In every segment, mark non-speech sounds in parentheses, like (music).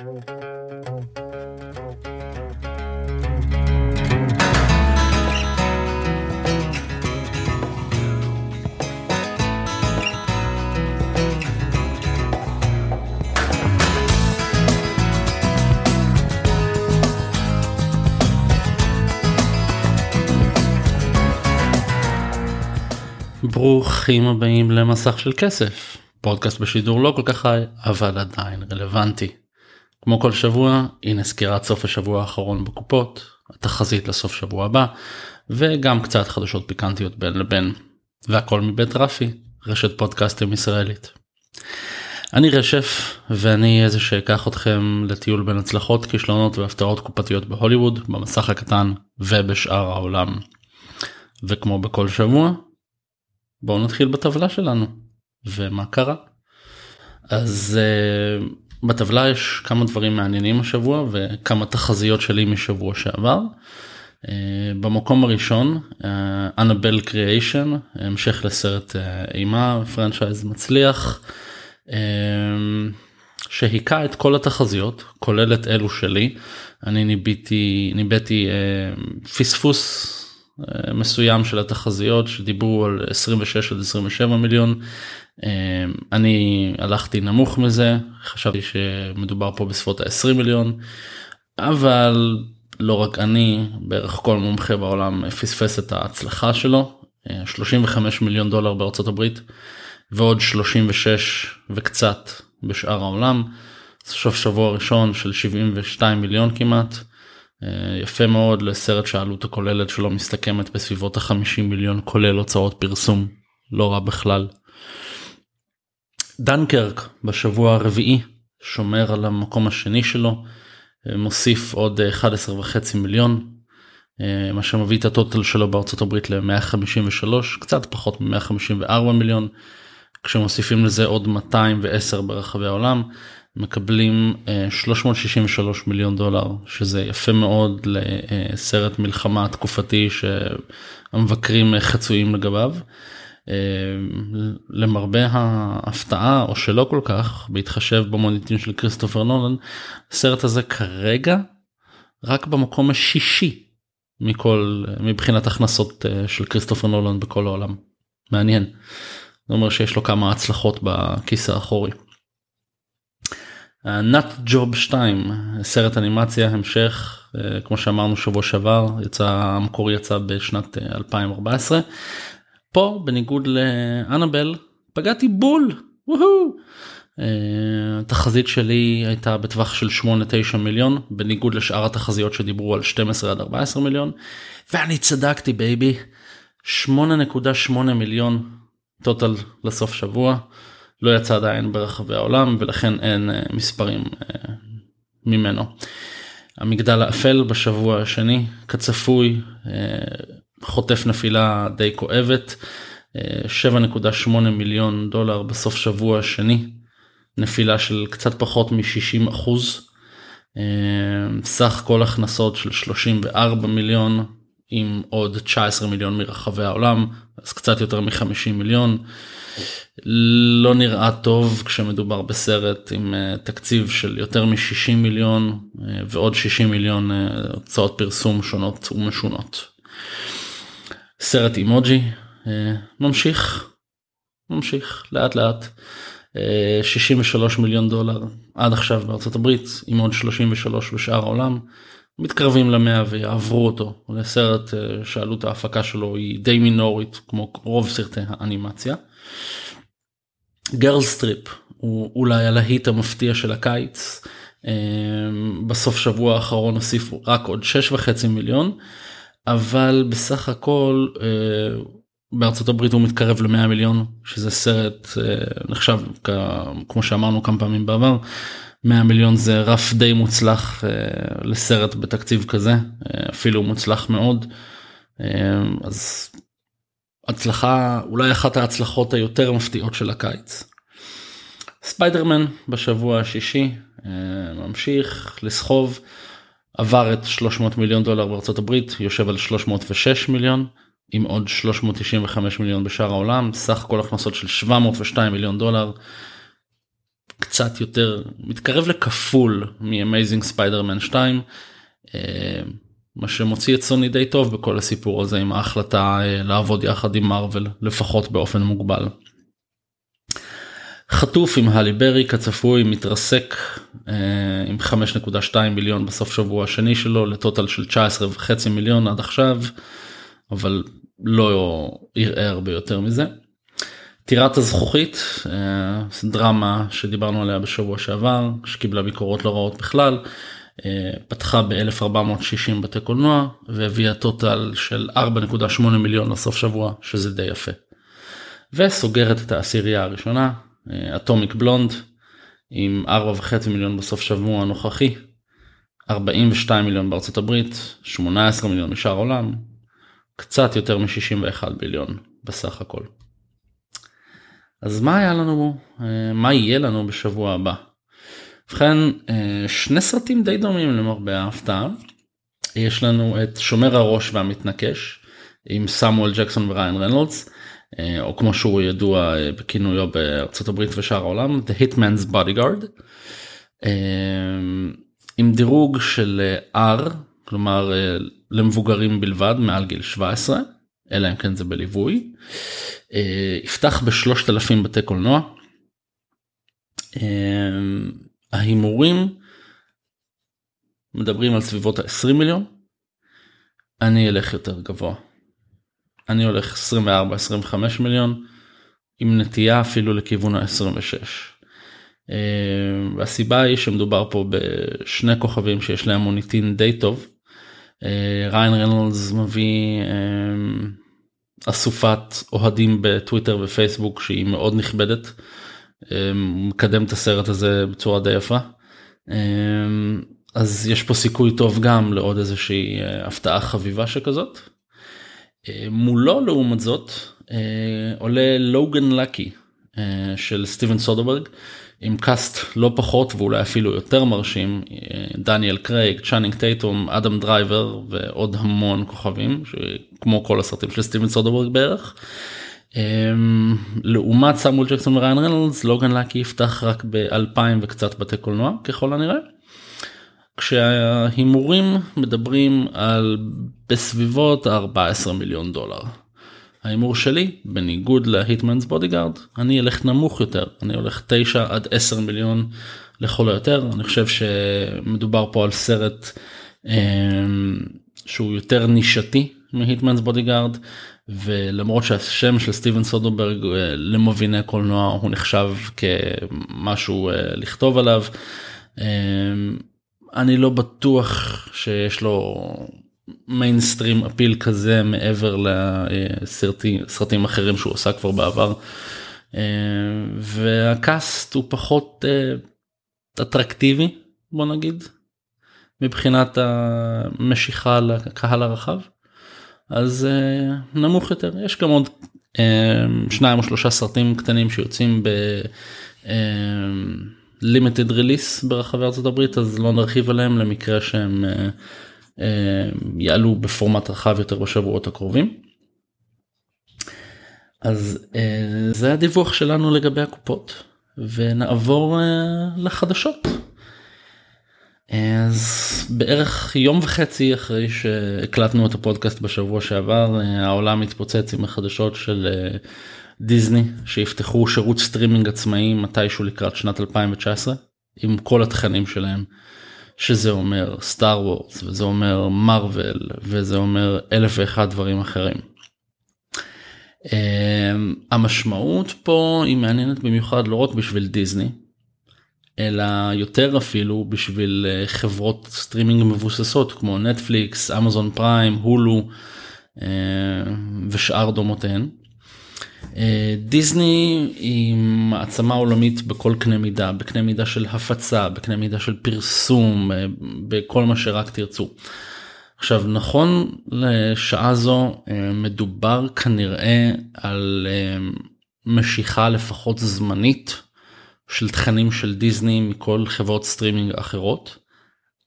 ברוכים הבאים למסך של כסף פודקאסט בשידור לא כל כך חי אבל עדיין רלוונטי. כמו כל שבוע הנה סקירת סוף השבוע האחרון בקופות התחזית לסוף שבוע הבא וגם קצת חדשות פיקנטיות בין לבין והכל מבית רפי רשת פודקאסטים ישראלית. אני רשף ואני איזה שאקח אתכם לטיול בין הצלחות כישלונות והפתעות קופתיות בהוליווד במסך הקטן ובשאר העולם. וכמו בכל שבוע בואו נתחיל בטבלה שלנו ומה קרה. אז uh, בטבלה יש כמה דברים מעניינים השבוע וכמה תחזיות שלי משבוע שעבר. Uh, במקום הראשון אנבל uh, קריאיישן המשך לסרט uh, אימה פרנצ'ייז מצליח שהיכה את כל התחזיות כולל את אלו שלי אני ניביתי ניבאתי uh, פספוס אה, מסוים של התחזיות שדיברו על 26 עד 27 מיליון. אה, אני הלכתי נמוך מזה חשבתי שמדובר פה בסביבות ה-20 מיליון אבל לא רק אני בערך כל מומחה בעולם פספס את ההצלחה שלו 35 אה, מיליון דולר בארצות הברית ועוד 36 וקצת בשאר העולם. סוף שבוע ראשון של 72 מיליון כמעט. אה, יפה מאוד לסרט שהעלות הכוללת שלו מסתכמת בסביבות ה-50 מיליון כולל הוצאות פרסום לא רע בכלל. דנקרק בשבוע הרביעי שומר על המקום השני שלו אה, מוסיף עוד 11 וחצי מיליון אה, מה שמביא את הטוטל שלו בארצות הברית ל-153 קצת פחות מ-154 מיליון כשמוסיפים לזה עוד 210 ברחבי העולם מקבלים 363 אה, מיליון דולר שזה יפה מאוד לסרט מלחמה תקופתי שהמבקרים חצויים לגביו. אה, למרבה ההפתעה או שלא כל כך בהתחשב במוניטין של כריסטופר נולן הסרט הזה כרגע רק במקום השישי מכל מבחינת הכנסות אה, של כריסטופר נולן בכל העולם מעניין. זה אומר שיש לו כמה הצלחות בכיס האחורי. נאט ג'וב 2 סרט אנימציה המשך uh, כמו שאמרנו שבוע שעבר יצא המקור יצא בשנת 2014 אה, פה בניגוד לאנבל פגעתי בול. Uh, התחזית שלי הייתה בטווח של 8-9 מיליון בניגוד לשאר התחזיות שדיברו על 12 עד 14 מיליון ואני צדקתי baby 8.8 מיליון total לסוף שבוע. לא יצא עדיין ברחבי העולם ולכן אין אה, מספרים אה, ממנו. המגדל האפל בשבוע השני כצפוי אה, חוטף נפילה די כואבת 7.8 מיליון דולר בסוף שבוע השני נפילה של קצת פחות מ-60 אחוז סך כל הכנסות של 34 מיליון עם עוד 19 מיליון מרחבי העולם אז קצת יותר מ-50 מיליון. לא נראה טוב כשמדובר בסרט עם uh, תקציב של יותר מ-60 מיליון uh, ועוד 60 מיליון uh, הוצאות פרסום שונות ומשונות. סרט אימוג'י ממשיך ממשיך לאט לאט uh, 63 מיליון דולר עד עכשיו בארצות הברית עם עוד 33 בשאר העולם מתקרבים למאה ויעברו אותו לסרט אה, שעלות ההפקה שלו היא די מינורית כמו רוב סרטי האנימציה. Girls Trip הוא אולי הלהיט המפתיע של הקיץ. בסוף שבוע האחרון הוסיפו רק עוד 6.5 מיליון אבל בסך הכל אה, בארצות הברית הוא מתקרב ל-100 מיליון שזה סרט אה, נחשב כמו שאמרנו כמה פעמים בעבר 100 מיליון זה רף די מוצלח אה, לסרט בתקציב כזה אפילו מוצלח מאוד אז הצלחה אולי אחת ההצלחות היותר מפתיעות של הקיץ. ספיידרמן בשבוע השישי ממשיך לסחוב עבר את 300 מיליון דולר בארצות הברית יושב על 306 מיליון עם עוד 395 מיליון בשאר העולם סך כל הכנסות של 702 מיליון דולר. קצת יותר מתקרב לכפול מ-Amazing Spider-Man 2. מה שמוציא את סוני די טוב בכל הסיפור הזה עם ההחלטה לעבוד יחד עם מארוול לפחות באופן מוגבל. חטוף עם הלי ברי כצפוי מתרסק אה, עם 5.2 מיליון בסוף שבוע השני שלו לטוטל של 19 וחצי מיליון עד עכשיו אבל לא הרבה יותר מזה. טירת הזכוכית אה, דרמה שדיברנו עליה בשבוע שעבר שקיבלה ביקורות לא רעות בכלל אה, פתחה ב-1460 בתי קולנוע והביאה טוטל של 4.8 מיליון לסוף שבוע שזה די יפה. וסוגרת את העשירייה הראשונה אטומיק בלונד עם 4.5 מיליון בסוף שבוע הנוכחי 42 מיליון בארצות הברית 18 מיליון משאר העולם קצת יותר מ-61 ביליון בסך הכל. אז מה היה לנו מה יהיה לנו בשבוע הבא. ובכן שני סרטים די דומים למרבה ההפתעה. יש לנו את שומר הראש והמתנקש עם סמואל ג'קסון וריין רנולדס אה, או כמו שהוא ידוע אה, בכינויו בארצות הברית ושאר העולם The Hitman's Bodyguard אה, עם דירוג של R כלומר למבוגרים בלבד מעל גיל 17 אלא אם כן זה בליווי יפתח בשלושת אלפים בתי קולנוע. ההימורים מדברים על סביבות ה-20 מיליון אני אלך יותר גבוה. אני הולך 24-25 מיליון עם נטייה אפילו לכיוון ה-26. אה, והסיבה היא שמדובר פה בשני כוכבים שיש להם מוניטין די טוב. אה, ריין רנולדס מביא אה, אסופת אוהדים בטוויטר ופייסבוק שהיא מאוד נכבדת. מקדם את הסרט הזה בצורה די יפה. אז יש פה סיכוי טוב גם לעוד איזושהי הפתעה חביבה שכזאת. אה, מולו לעומת זאת אה, עולה Logan Lucky אה, של סטיבן סודרברג עם cast לא פחות ואולי אפילו יותר מרשים דניאל קרייג צ'אנינג טייטום אדם דרייבר ועוד המון כוכבים כמו כל הסרטים של סטיבן סודרברג בערך. לעומת סמואל ג'קסון וריין רנולדס Logan Lucky יפתח רק באלפיים וקצת בתי קולנוע ככל הנראה. כשההימורים מדברים על בסביבות 14 מיליון דולר. ההימור שלי בניגוד ל Hitman's Bodyguard אני אלך נמוך יותר אני הולך 9 עד 10 מיליון לכל היותר אני חושב שמדובר פה על סרט אה, שהוא יותר נישתי מ Hitman's Bodyguard ולמרות שהשם של סטיבן סודרברג אה, למביני קולנוע הוא נחשב כמשהו אה, לכתוב עליו. אה, אני לא בטוח שיש לו מיינסטרים אפיל כזה מעבר לסרטים אחרים שהוא עושה כבר בעבר. אה, והקאסט הוא פחות אה, אטרקטיבי בוא נגיד מבחינת המשיכה לקהל הרחב אז אה, נמוך יותר יש גם עוד שניים או שלושה סרטים קטנים שיוצאים ב... לימיטד ריליס ברחבי ארצות הברית אז לא נרחיב עליהם למקרה שהם אה, אה, יעלו בפורמט רחב יותר בשבועות הקרובים. אז אה, זה הדיווח שלנו לגבי הקופות ונעבור לחדשות. אז בערך יום וחצי אחרי שהקלטנו את הפודקאסט בשבוע שעבר העולם התפוצץ עם החדשות של דיסני שיפתחו שירות סטרימינג עצמאי מתישהו לקראת שנת 2019 עם כל התכנים שלהם שזה אומר סטאר וורס וזה אומר מרוויל וזה אומר אלף ואחד דברים אחרים. אממ, המשמעות פה היא מעניינת במיוחד לא רק בשביל דיסני אלא יותר אפילו בשביל אה, חברות סטרימינג מבוססות כמו נטפליקס אמזון פריים הולו ושאר דומותיהן. אה, דיסני היא מעצמה עולמית בכל קנה מידה, בקנה מידה של הפצה, בקנה מידה של פרסום, אה, בכל מה שרק תרצו. עכשיו נכון לשעה זו אה, מדובר כנראה על משיכה לפחות זמנית של תכנים של דיסני מכל חברות סטרימינג אחרות,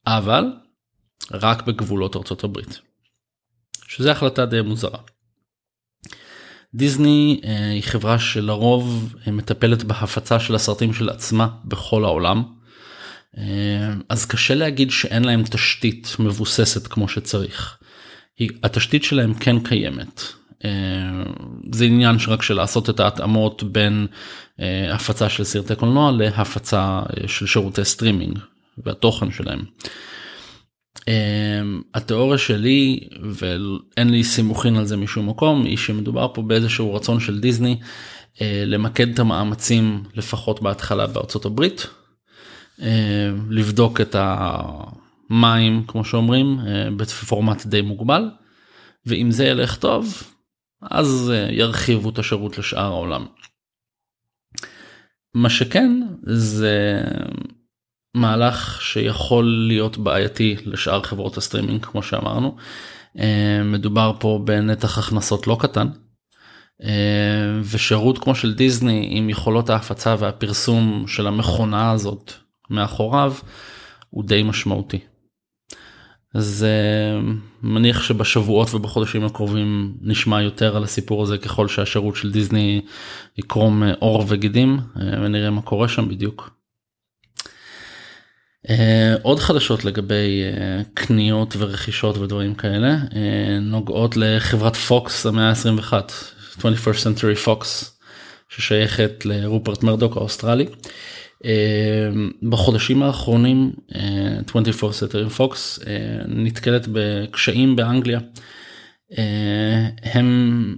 אבל רק בגבולות ארצות הברית. שזה החלטה די מוזרה. דיסני היא חברה שלרוב מטפלת בהפצה של הסרטים של עצמה בכל העולם. אז קשה להגיד שאין להם תשתית מבוססת כמו שצריך. התשתית שלהם כן קיימת. זה עניין שרק של לעשות את ההתאמות בין הפצה של סרטי קולנוע להפצה של שירותי סטרימינג והתוכן שלהם. התיאוריה שלי ואין לי סימוכין על זה משום מקום היא שמדובר פה באיזשהו רצון של דיסני למקד את המאמצים לפחות בהתחלה בארצות הברית. לבדוק את המים כמו שאומרים בפורמט די מוגבל ואם זה ילך טוב אז ירחיבו את השירות לשאר העולם. מה שכן זה מהלך שיכול להיות בעייתי לשאר חברות הסטרימינג כמו שאמרנו. מדובר פה בנתח הכנסות לא קטן. ושירות כמו של דיסני עם יכולות ההפצה והפרסום של המכונה הזאת מאחוריו הוא די משמעותי. אז מניח שבשבועות ובחודשים הקרובים נשמע יותר על הסיפור הזה ככל שהשירות של דיסני יקרום עור וגידים ונראה מה קורה שם בדיוק. עוד חדשות לגבי קניות ורכישות ודברים כאלה נוגעות לחברת פוקס המאה ה-21 21st century fox ששייכת לרופרט מרדוק האוסטרלי. בחודשים האחרונים 21st Century Fox נתקלת בקשיים באנגליה. הם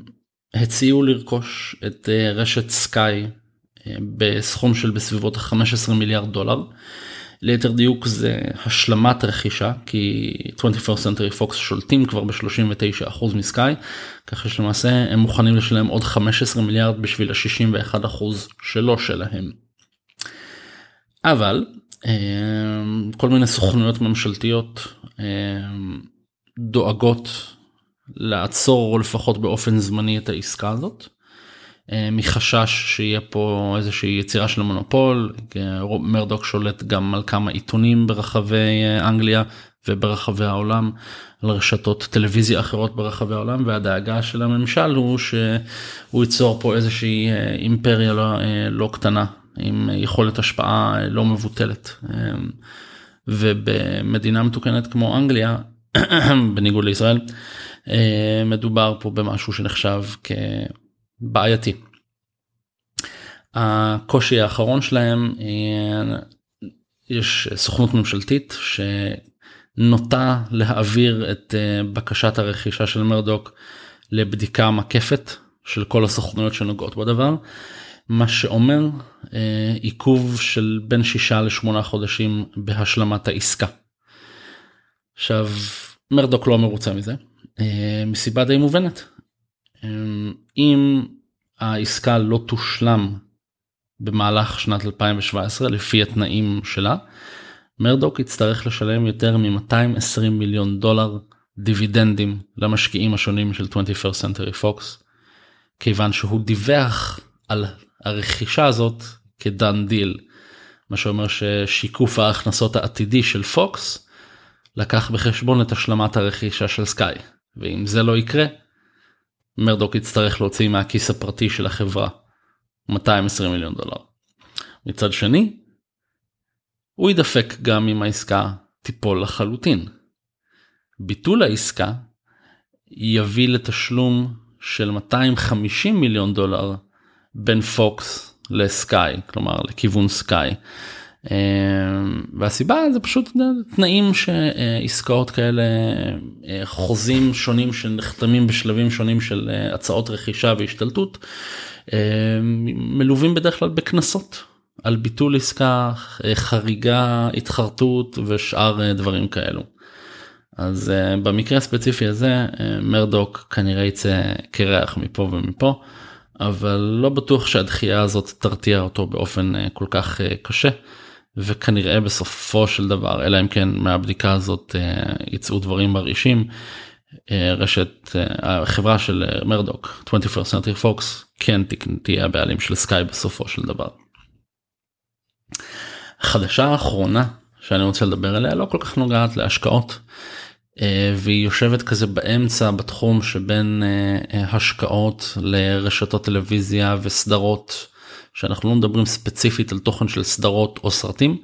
הציעו לרכוש את רשת סקאי בסכום של בסביבות 15 מיליארד דולר. ליתר דיוק זה השלמת רכישה כי 21st Century Fox שולטים כבר ב-39% מסקאי ככה שלמעשה הם מוכנים לשלם עוד 15 מיליארד בשביל ה-61% שלא שלהם. אבל כל מיני סוכנויות ממשלתיות דואגות לעצור או לפחות באופן זמני את העסקה הזאת. מחשש שיהיה פה איזושהי יצירה של מונופול מרדוק שולט גם על כמה עיתונים ברחבי אנגליה וברחבי העולם על רשתות טלוויזיה אחרות ברחבי העולם והדאגה של הממשל הוא שהוא ייצור פה איזושהי אימפריה לא, לא קטנה עם יכולת השפעה לא מבוטלת. ובמדינה מתוקנת כמו אנגליה (coughs) בניגוד לישראל מדובר פה במשהו שנחשב כבעייתי. הקושי האחרון שלהם יש סוכנות ממשלתית שנוטה להעביר את בקשת הרכישה של מרדוק לבדיקה מקפת של כל הסוכנויות שנוגעות בדבר. מה שאומר אה, עיכוב של בין שישה לשמונה חודשים בהשלמת העסקה. עכשיו מרדוק לא מרוצה מזה אה, מסיבה די מובנת. אה, אם העסקה לא תושלם במהלך שנת 2017 לפי התנאים שלה מרדוק יצטרך לשלם יותר מ-220 מיליון דולר דיבידנדים למשקיעים השונים של 21st Century Fox כיוון שהוא דיווח על הרכישה הזאת כ done deal. מה שאומר ששיקוף ההכנסות העתידי של פוקס לקח בחשבון את השלמת הרכישה של סקאי ואם זה לא יקרה מרדוק יצטרך להוציא מהכיס הפרטי של החברה 220 מיליון דולר. מצד שני הוא ידפק גם אם העסקה תיפול לחלוטין. ביטול העסקה יביא לתשלום של 250 מיליון דולר בין פוקס לסקאי כלומר לכיוון סקאי. אה, והסיבה זה פשוט תנאים שעסקאות כאלה אה, חוזים שונים שנחתמים בשלבים שונים של אה, הצעות רכישה והשתלטות מלווים בדרך כלל בקנסות על ביטול עסקה חריגה התחרטות ושאר דברים כאלו. אז במקרה הספציפי הזה מרדוק כנראה יצא קרח מפה ומפה. אבל לא בטוח שהדחייה הזאת תרתיע אותו באופן אה, כל כך אה, קשה וכנראה בסופו של דבר אלא אם כן מהבדיקה הזאת אה, יצאו דברים מרעישים רשת החברה של מרדוק 21st Century Fox כן תהיה הבעלים של סקאי בסופו של דבר. החדשה האחרונה שאני רוצה לדבר עליה לא כל כך נוגעת להשקעות והיא יושבת כזה באמצע בתחום שבין השקעות לרשתות טלוויזיה וסדרות שאנחנו לא מדברים ספציפית על תוכן של סדרות או סרטים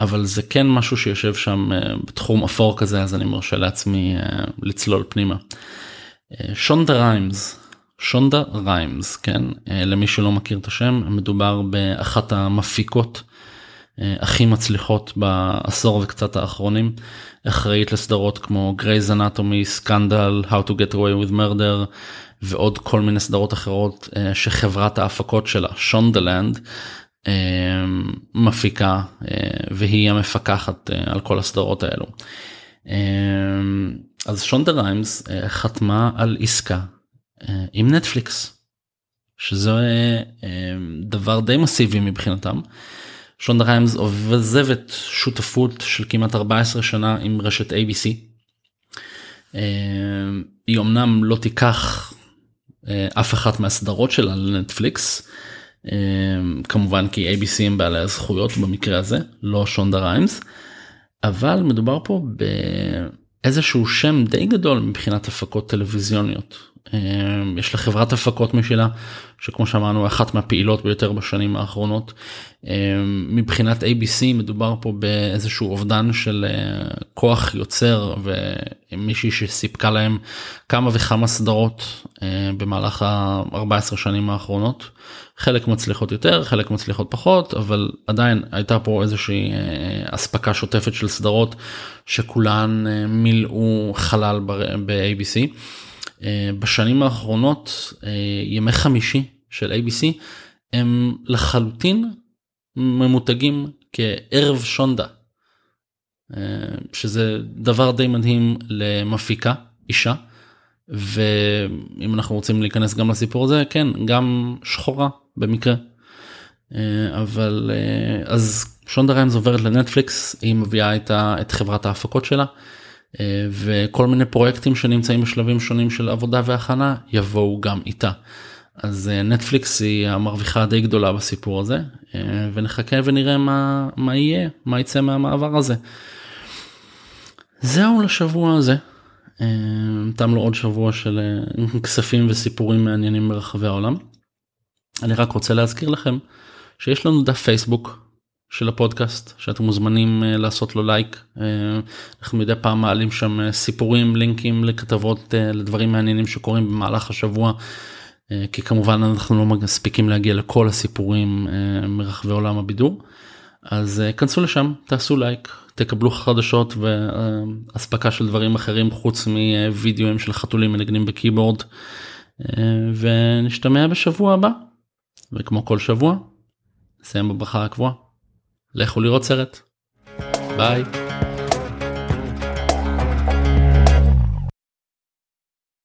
אבל זה כן משהו שיושב שם בתחום אפור כזה אז אני מרשה לעצמי לצלול פנימה. שונדה ריימס. שונדה ריימס כן? למי שלא מכיר את השם מדובר באחת המפיקות הכי מצליחות בעשור וקצת האחרונים. אחראית לסדרות כמו Grey's Anatomy Scandal how to get away with murder ועוד כל מיני סדרות אחרות שחברת ההפקות שלה שונדלנד מפיקה והיא המפקחת על כל הסדרות האלו. אז שונדה ריימס חתמה על עסקה עם נטפליקס שזה דבר די מסיבי מבחינתם. שונדה ריימס עוזבת שותפות של כמעט 14 שנה עם רשת ABC. היא אמנם לא תיקח אף אחת מהסדרות שלה לנטפליקס כמובן כי ABC הם בעלי הזכויות במקרה הזה לא שונדה ריימס. אבל מדובר פה באיזשהו שם די גדול מבחינת הפקות טלוויזיוניות יש לה חברת הפקות משלה שכמו שאמרנו אחת מהפעילות ביותר בשנים האחרונות. אמ, מבחינת ABC מדובר פה באיזשהו אובדן של אה, כוח יוצר ומישהי שסיפקה להם כמה וכמה סדרות אה, במהלך ה-14 שנים האחרונות. חלק מצליחות יותר חלק מצליחות פחות אבל עדיין הייתה פה איזושהי אה, אספקה שוטפת של סדרות שכולן מילאו חלל ב-ABC. אה, בשנים האחרונות אה, ימי חמישי של ABC הם לחלוטין ממותגים כערב שונדה. אה, שזה דבר די מדהים למפיקה אישה ואם אנחנו רוצים להיכנס גם לסיפור הזה כן גם שחורה במקרה. אבל אז שונדה ריימס עוברת לנטפליקס היא מביאה איתה את חברת ההפקות שלה וכל מיני פרויקטים שנמצאים בשלבים שונים של עבודה והכנה יבואו גם איתה. אז אה, נטפליקס היא המרוויחה די גדולה בסיפור הזה אה, ונחכה ונראה מה, מה יהיה מה יצא מהמעבר הזה. זהו לשבוע הזה. תם לו עוד שבוע של כספים וסיפורים מעניינים ברחבי העולם. אני רק רוצה להזכיר לכם שיש לנו דף פייסבוק של הפודקאסט שאתם מוזמנים uh, לעשות לו לייק. uh, אנחנו מדי פעם מעלים שם uh, סיפורים לינקים לכתבות לדברים מעניינים שקורים במהלך השבוע. כי כמובן אנחנו לא מספיקים להגיע לכל הסיפורים מרחבי עולם הבידור. אז כנסו לשם תעשו לייק תקבלו חדשות ואספקה של דברים אחרים חוץ מווידאוים של חתולים מנגנים בקיבורד uh, ונשתמע בשבוע הבא. וכמו כל שבוע נסיים בברכה הקבועה. לכו לראות סרט. ביי.